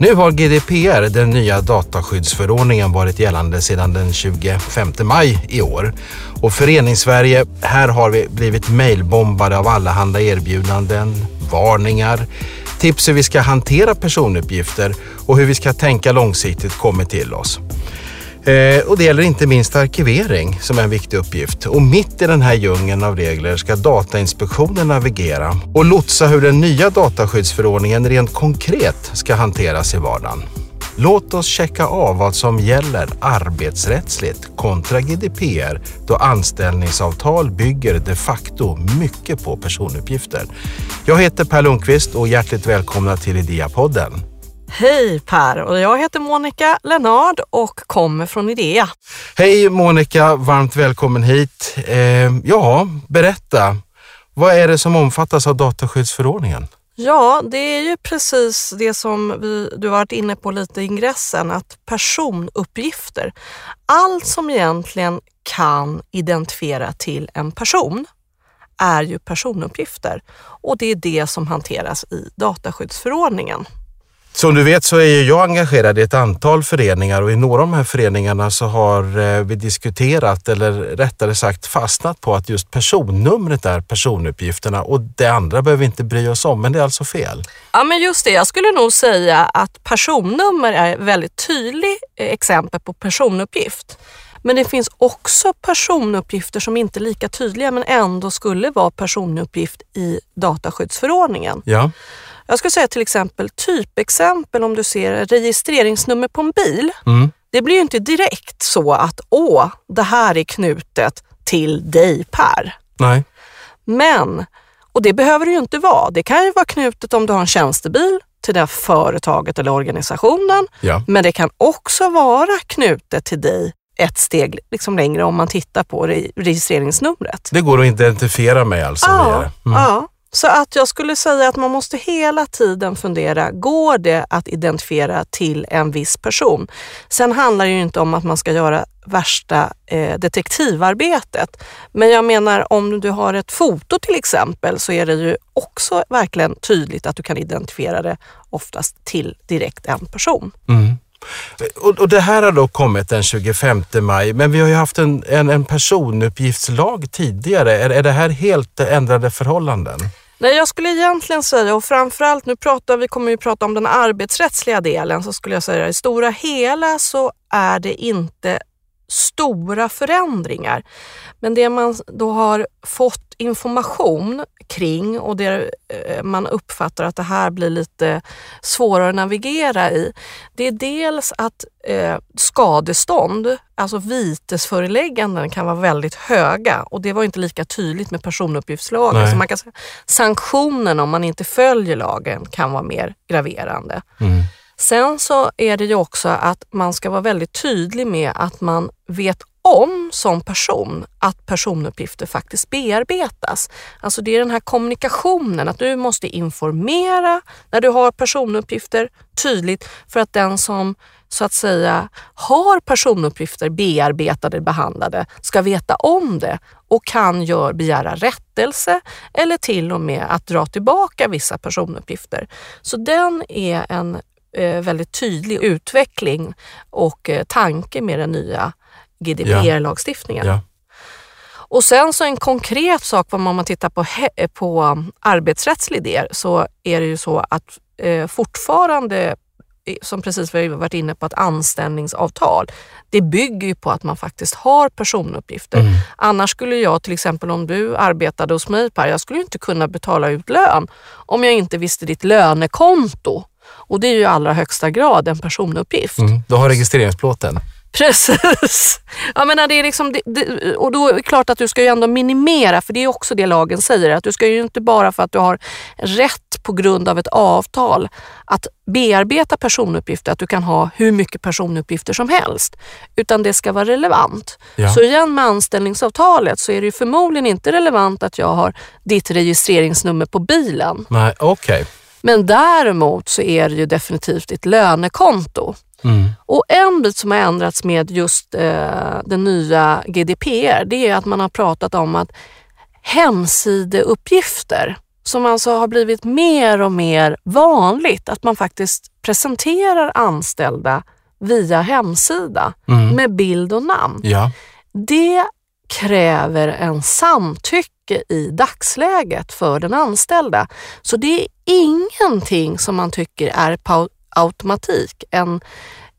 Nu har GDPR, den nya dataskyddsförordningen, varit gällande sedan den 25 maj i år. Och Föreningssverige, här har vi blivit mejlbombade av allehanda erbjudanden, varningar, tips hur vi ska hantera personuppgifter och hur vi ska tänka långsiktigt kommer till oss. Eh, och det gäller inte minst arkivering som är en viktig uppgift. Och mitt i den här djungeln av regler ska Datainspektionen navigera och lotsa hur den nya dataskyddsförordningen rent konkret ska hanteras i vardagen. Låt oss checka av vad som gäller arbetsrättsligt kontra GDPR då anställningsavtal bygger de facto mycket på personuppgifter. Jag heter Per Lundqvist och hjärtligt välkomna till Idea-podden. Hej Per och jag heter Monica Lenard och kommer från Idea. Hej Monica, varmt välkommen hit. Eh, ja, berätta. Vad är det som omfattas av dataskyddsförordningen? Ja, det är ju precis det som vi, du varit inne på lite i ingressen, att personuppgifter, allt som egentligen kan identifiera till en person är ju personuppgifter och det är det som hanteras i dataskyddsförordningen. Som du vet så är jag engagerad i ett antal föreningar och i några av de här föreningarna så har eh, vi diskuterat eller rättare sagt fastnat på att just personnumret är personuppgifterna och det andra behöver vi inte bry oss om, men det är alltså fel. Ja men just det, jag skulle nog säga att personnummer är ett väldigt tydligt eh, exempel på personuppgift. Men det finns också personuppgifter som inte är lika tydliga men ändå skulle vara personuppgift i dataskyddsförordningen. Ja. Jag skulle säga till exempel typexempel om du ser registreringsnummer på en bil. Mm. Det blir ju inte direkt så att åh, det här är knutet till dig Per. Nej. Men, och det behöver det ju inte vara. Det kan ju vara knutet om du har en tjänstebil till det företaget eller organisationen. Ja. Men det kan också vara knutet till dig ett steg liksom längre om man tittar på registreringsnumret. Det går att identifiera mig alltså? Ja, mm. ja. Så att jag skulle säga att man måste hela tiden fundera, går det att identifiera till en viss person? Sen handlar det ju inte om att man ska göra värsta eh, detektivarbetet. Men jag menar om du har ett foto till exempel så är det ju också verkligen tydligt att du kan identifiera det oftast till direkt en person. Mm. Och, och, det här har då kommit den 25 maj, men vi har ju haft en, en, en personuppgiftslag tidigare. Är, är det här helt ändrade förhållanden? Nej, jag skulle egentligen säga, och framförallt nu pratar vi kommer vi prata om den arbetsrättsliga delen, så skulle jag säga i stora hela så är det inte stora förändringar. Men det man då har fått information kring och det eh, man uppfattar att det här blir lite svårare att navigera i. Det är dels att eh, skadestånd, alltså vitesförelägganden kan vara väldigt höga och det var inte lika tydligt med personuppgiftslagen. Så man kan säga, sanktionen om man inte följer lagen kan vara mer graverande. Mm. Sen så är det ju också att man ska vara väldigt tydlig med att man vet om som person att personuppgifter faktiskt bearbetas. Alltså det är den här kommunikationen, att du måste informera när du har personuppgifter tydligt för att den som så att säga har personuppgifter bearbetade, behandlade, ska veta om det och kan gör, begära rättelse eller till och med att dra tillbaka vissa personuppgifter. Så den är en väldigt tydlig utveckling och eh, tanke med den nya GDPR-lagstiftningen. Ja. Och sen så en konkret sak, om man tittar på, på um, arbetsrättslig del, så är det ju så att eh, fortfarande, som precis vi varit inne på, ett anställningsavtal, det bygger ju på att man faktiskt har personuppgifter. Mm. Annars skulle jag till exempel om du arbetade hos mig Per, jag skulle inte kunna betala ut lön om jag inte visste ditt lönekonto. Och det är ju i allra högsta grad en personuppgift. Mm. Du har registreringsplåten. Precis. Jag menar, det är liksom, det, det, och då är det klart att du ska ju ändå minimera, för det är också det lagen säger, att du ska ju inte bara för att du har rätt på grund av ett avtal att bearbeta personuppgifter, att du kan ha hur mycket personuppgifter som helst, utan det ska vara relevant. Ja. Så igen med anställningsavtalet så är det ju förmodligen inte relevant att jag har ditt registreringsnummer på bilen. Nej, okay. Men däremot så är det ju definitivt ett lönekonto. Mm. Och en bit som har ändrats med just eh, den nya GDPR, det är att man har pratat om att hemsideuppgifter som alltså har blivit mer och mer vanligt att man faktiskt presenterar anställda via hemsida Mm. med bild och namn. Ja. Det kräver en samtycke i dagsläget för den anställda. Så det är ingenting som man tycker är på automatik en,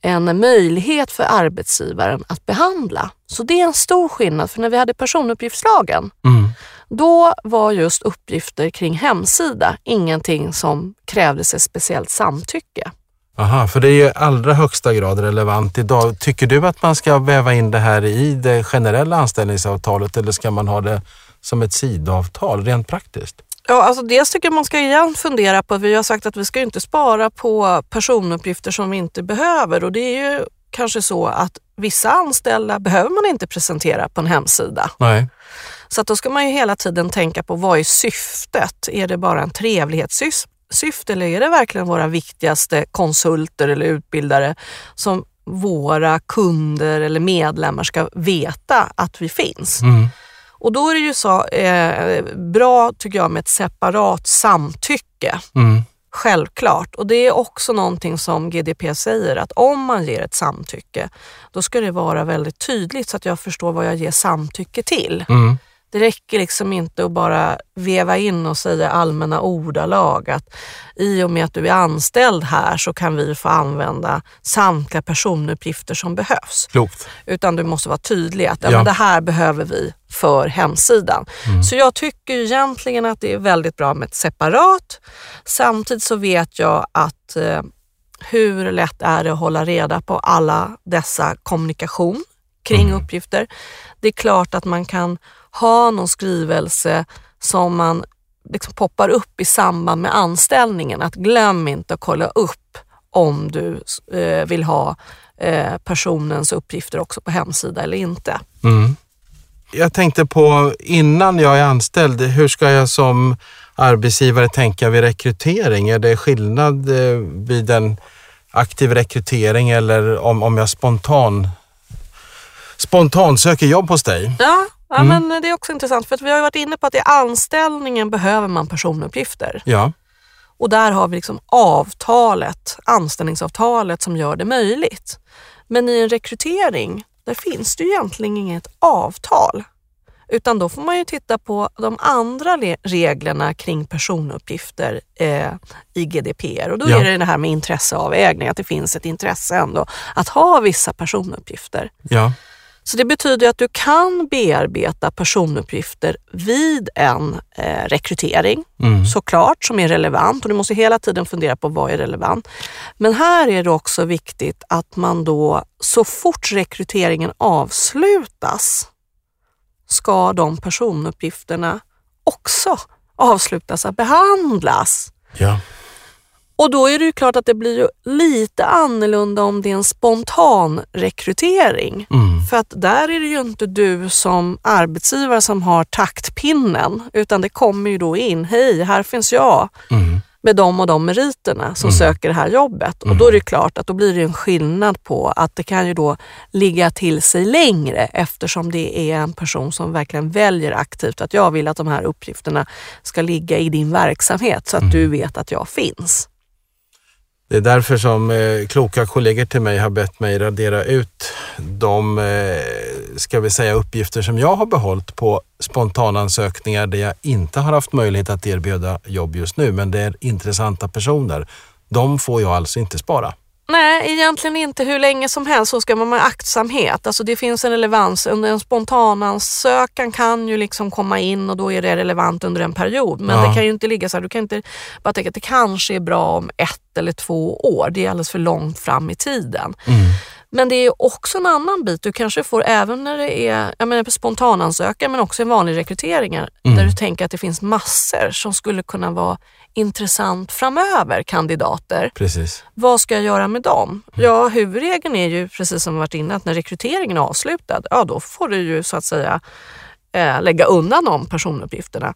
en möjlighet för arbetsgivaren att behandla. Så det är en stor skillnad, för när vi hade personuppgiftslagen, Mm. då var just uppgifter kring hemsida ingenting som krävdes ett speciellt samtycke. Aha, för det är ju allra högsta grad relevant idag. Tycker du att man ska väva in det här i det generella anställningsavtalet eller ska man ha det som ett sidoavtal rent praktiskt? Ja, alltså dels tycker jag man ska igen fundera på, vi har sagt att vi ska inte spara på personuppgifter som vi inte behöver och det är ju kanske så att vissa anställda behöver man inte presentera på en hemsida. Nej. Så att då ska man ju hela tiden tänka på vad är syftet? Är det bara en trevlighetssyfte eller är det verkligen våra viktigaste konsulter eller utbildare som våra kunder eller medlemmar ska veta att vi finns? Mm. Och då är det ju så eh, bra tycker jag med ett separat samtycke. Mm. Självklart. Och det är också någonting som GDP säger att om man ger ett samtycke, då ska det vara väldigt tydligt så att jag förstår vad jag ger samtycke till. Mm. Det räcker liksom inte att bara veva in och säga allmänna ordalag att i och med att du är anställd här så kan vi få använda samtliga personuppgifter som behövs. Klokt. Utan du måste vara tydlig att ja. Ja. Men det här behöver vi för hemsidan. Så jag tycker egentligen att det är väldigt bra med ett separat. Samtidigt så vet jag att eh, hur lätt är det att hålla reda på alla dessa kommunikation kring uppgifter. Det är klart att man kan ha någon skrivelse som man liksom poppar upp i samband med anställningen. Att glöm inte att kolla upp om du eh, vill ha eh, personens uppgifter också på hemsida eller inte. Mm. Jag tänkte på innan jag är anställd, hur ska jag som arbetsgivare tänka vid rekrytering? Är det skillnad eh, vid en aktiv rekrytering eller om, om jag spontan, spontan söker jobb hos dig? Ja, ja Mm. men det är också intressant för att vi har varit inne på att i anställningen behöver man personuppgifter. Ja. Och där har vi liksom avtalet, anställningsavtalet som gör det möjligt. Men i en rekrytering, där finns det ju egentligen inget avtal. Utan då får man ju titta på de andra le- reglerna kring personuppgifter eh, i GDPR. Och då Ja. är det det här med intresseavvägning, att det finns ett intresse ändå att ha vissa personuppgifter. Ja. Så det betyder att du kan bearbeta personuppgifter vid en eh, rekrytering, Mm. såklart, som är relevant och du måste hela tiden fundera på vad är relevant. Men här är det också viktigt att man då så fort rekryteringen avslutas ska de personuppgifterna också avslutas att behandlas. Ja. Och då är det ju klart att det blir lite annorlunda om det är en spontan rekrytering. Mm. För att där är det ju inte du som arbetsgivare som har taktpinnen, utan det kommer ju då in, hej, här finns jag Mm. med de och de meriterna som söker det här jobbet. Och då är det klart att då blir det en skillnad på att det kan ju då ligga till sig längre eftersom det är en person som verkligen väljer aktivt att jag vill att de här uppgifterna ska ligga i din verksamhet så att du vet att jag finns. Det är därför som eh, kloka kollegor till mig har bett mig radera ut de, eh, ska vi säga, uppgifter som jag har behållit på spontanansökningar där jag inte har haft möjlighet att erbjuda jobb just nu, men det är intressanta personer. De får jag alltså inte spara. Nej, egentligen inte hur länge som helst. Så ska man med aktsamhet. Alltså det finns en relevans. Under en spontanansökan kan ju liksom komma in och då är det relevant under en period. Men Ja. det kan ju inte ligga så här. Du kan inte bara tänka att det kanske är bra om ett eller två år. Det är alldeles för långt fram i tiden. Men det är också en annan bit. Du kanske får även när det är jag menar, spontanansökan men också i vanlig rekryteringar där du tänker att det finns massor som skulle kunna vara intressant framöver, kandidater. Precis. Vad ska jag göra med dem? Ja, huvudregeln är ju precis som vi varit inne att när rekryteringen är avslutad, ja då får du ju så att säga eh, lägga undan de personuppgifterna.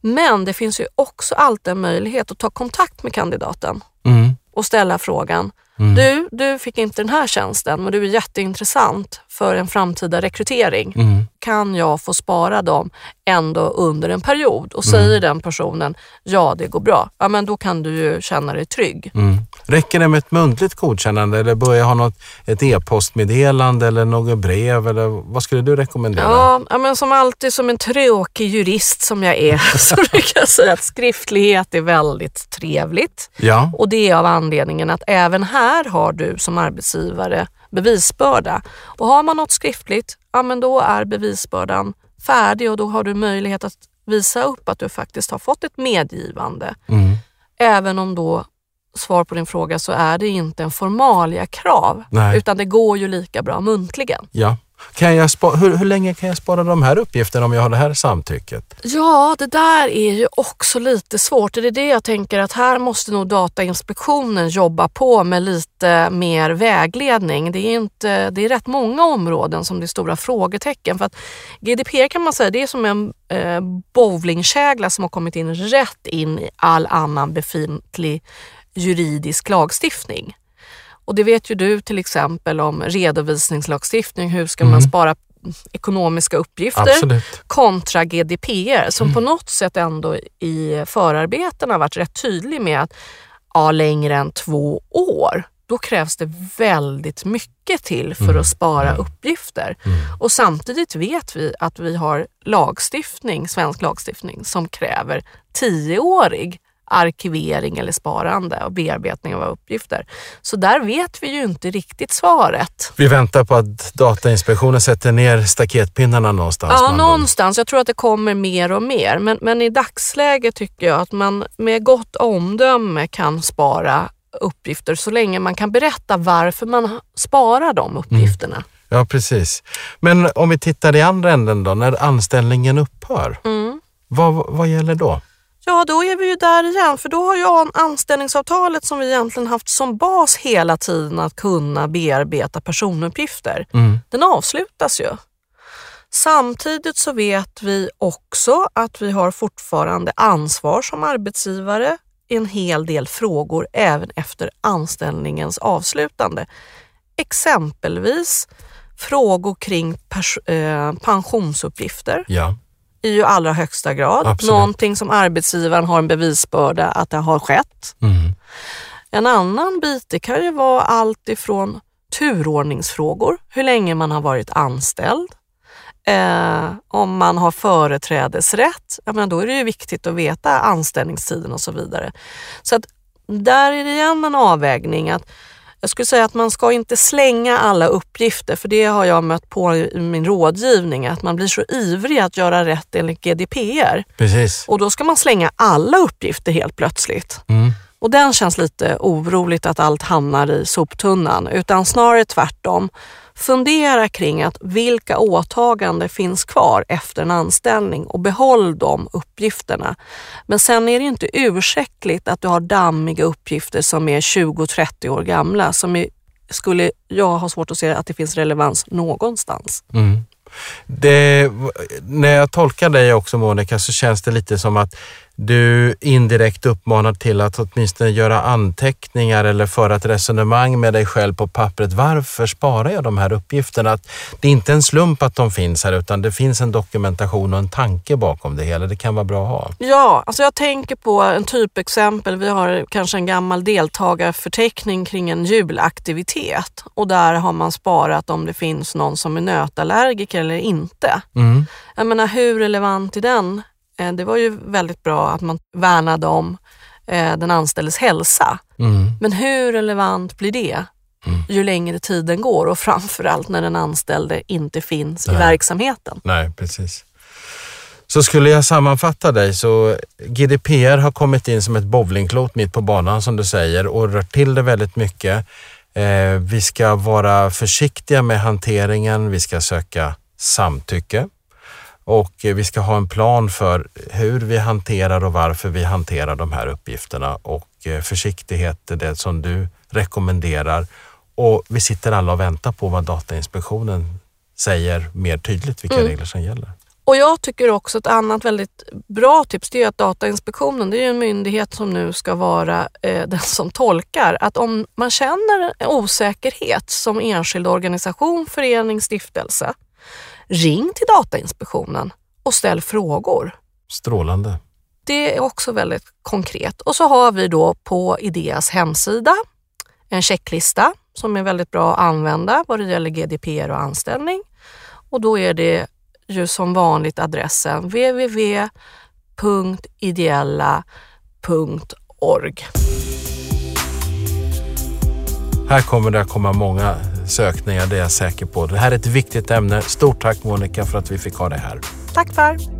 Men det finns ju också alltid en möjlighet att ta kontakt med kandidaten Mm. och ställa frågan. Mm. Du, du fick inte den här tjänsten men du är jätteintressant för en framtida rekrytering. Mm. Kan jag få spara dem ändå under en period? Och säger den personen ja, det går bra, ja men då kan du ju känna dig trygg. Mm. Räcker det med ett muntligt godkännande eller bör jag ha något, ett e-postmeddelande eller något brev? Eller vad skulle du rekommendera? Ja, ja, men som alltid som en tråkig jurist som jag är så brukar jag säga att skriftlighet är väldigt trevligt. Ja. Och det är av anledningen att även här har du som arbetsgivare bevisbörda. Och har man något skriftligt, ja men då är bevisbördan färdig och då har du möjlighet att visa upp att du faktiskt har fått ett medgivande. Mm. Även om då svar på din fråga så är det inte en formalia krav Nej. utan det går ju lika bra muntligen. Ja. Kan jag spa- hur, hur länge kan jag spara de här uppgifterna om jag har det här samtycket? Ja, det där är ju också lite svårt. Det är det jag tänker att här måste nog Datainspektionen jobba på med lite mer vägledning. Det är, inte, det är rätt många områden som det är stora frågetecken. För att GDPR kan man säga det är som en eh, bowlingkägla som har kommit in rätt in i all annan befintlig juridisk lagstiftning. Och det vet ju du till exempel om redovisningslagstiftning. Hur ska man spara ekonomiska uppgifter Absolut. kontra GDPR som på något sätt ändå i förarbetena varit rätt tydlig med att ja, längre än två år, då krävs det väldigt mycket till för att spara uppgifter. Och samtidigt vet vi att vi har lagstiftning, svensk lagstiftning som kräver tioårig arkivering eller sparande och bearbetning av uppgifter. Så där vet vi ju inte riktigt svaret. Vi väntar på att Datainspektionen sätter ner staketpinnarna någonstans. Ja, någonstans. Jag tror att det kommer mer och mer. Men, men i dagsläget tycker jag att man med gott omdöme kan spara uppgifter så länge man kan berätta varför man sparar de uppgifterna. Ja, precis. Men om vi tittar i andra änden då, när anställningen upphör. Mm. Vad, vad gäller då? Ja, då är vi ju där igen, för då har ju an- anställningsavtalet som vi egentligen haft som bas hela tiden att kunna bearbeta personuppgifter, Mm. den avslutas ju. Samtidigt så vet vi också att vi har fortfarande ansvar som arbetsgivare i en hel del frågor även efter anställningens avslutande. Exempelvis frågor kring pers- eh, pensionsuppgifter Ja. I allra högsta grad. Absolut. Någonting som arbetsgivaren har en bevisbörda att det har skett. Mm. En annan bit det kan ju vara allt ifrån turordningsfrågor, hur länge man har varit anställd. Eh, om man har företrädesrätt, ja, men då är det ju viktigt att veta anställningstiden och så vidare. Så att där är det igen en avvägning. att jag skulle säga att man ska inte slänga alla uppgifter, för det har jag mött på i min rådgivning, att man blir så ivrig att göra rätt enligt GDPR Precis. och då ska man slänga alla uppgifter helt plötsligt. Mm. Och den känns lite oroligt att allt hamnar i soptunnan, utan snarare tvärtom. Fundera kring att vilka åtaganden finns kvar efter en anställning och behåll de uppgifterna. Men sen är det inte ursäktligt att du har dammiga uppgifter som är 20-30 år gamla som är, skulle jag ha svårt att se att det finns relevans någonstans. Mm. Det, när jag tolkar dig också Monica så känns det lite som att du indirekt uppmanar till att åtminstone göra anteckningar eller föra ett resonemang med dig själv på pappret. Varför sparar jag de här uppgifterna? Att det är inte en slump att de finns här utan det finns en dokumentation och en tanke bakom det hela. Det kan vara bra att ha. Ja, alltså jag tänker på en typexempel. Vi har kanske en gammal deltagarförteckning kring en julaktivitet och där har man sparat om det finns någon som är nötallergiker eller inte. Mm. Jag menar hur relevant är den? Eh, Det var ju väldigt bra att man värnade om eh, den anställdes hälsa. Mm. Men hur relevant blir det ju längre tiden går och framförallt när den anställde inte finns i Nej. verksamheten? Nej, precis. Så skulle jag sammanfatta dig så GDPR har kommit in som ett bowlingklot mitt på banan som du säger och rört till det väldigt mycket. Eh, vi ska vara försiktiga med hanteringen, vi ska söka samtycke och eh, vi ska ha en plan för hur vi hanterar och varför vi hanterar de här uppgifterna och eh, försiktighet är det som du rekommenderar. Och vi sitter alla och väntar på vad Datainspektionen säger mer tydligt vilka Mm. regler som gäller. Och jag tycker också ett annat väldigt bra tips det är att Datainspektionen, det är en myndighet som nu ska vara eh, den som tolkar. Att om man känner osäkerhet som enskild organisation, förening, stiftelse, ring till Datainspektionen och ställ frågor. Strålande. Det är också väldigt konkret. Och så har vi då på Ideas hemsida en checklista som är väldigt bra att använda vad det gäller GDPR och anställning. Och då är det ju som vanligt adressen www.ideella.org. Här kommer det att komma många sökningar, det är jag säker på. Det här är ett viktigt ämne. Stort tack Monica för att vi fick ha det här. Tack Per!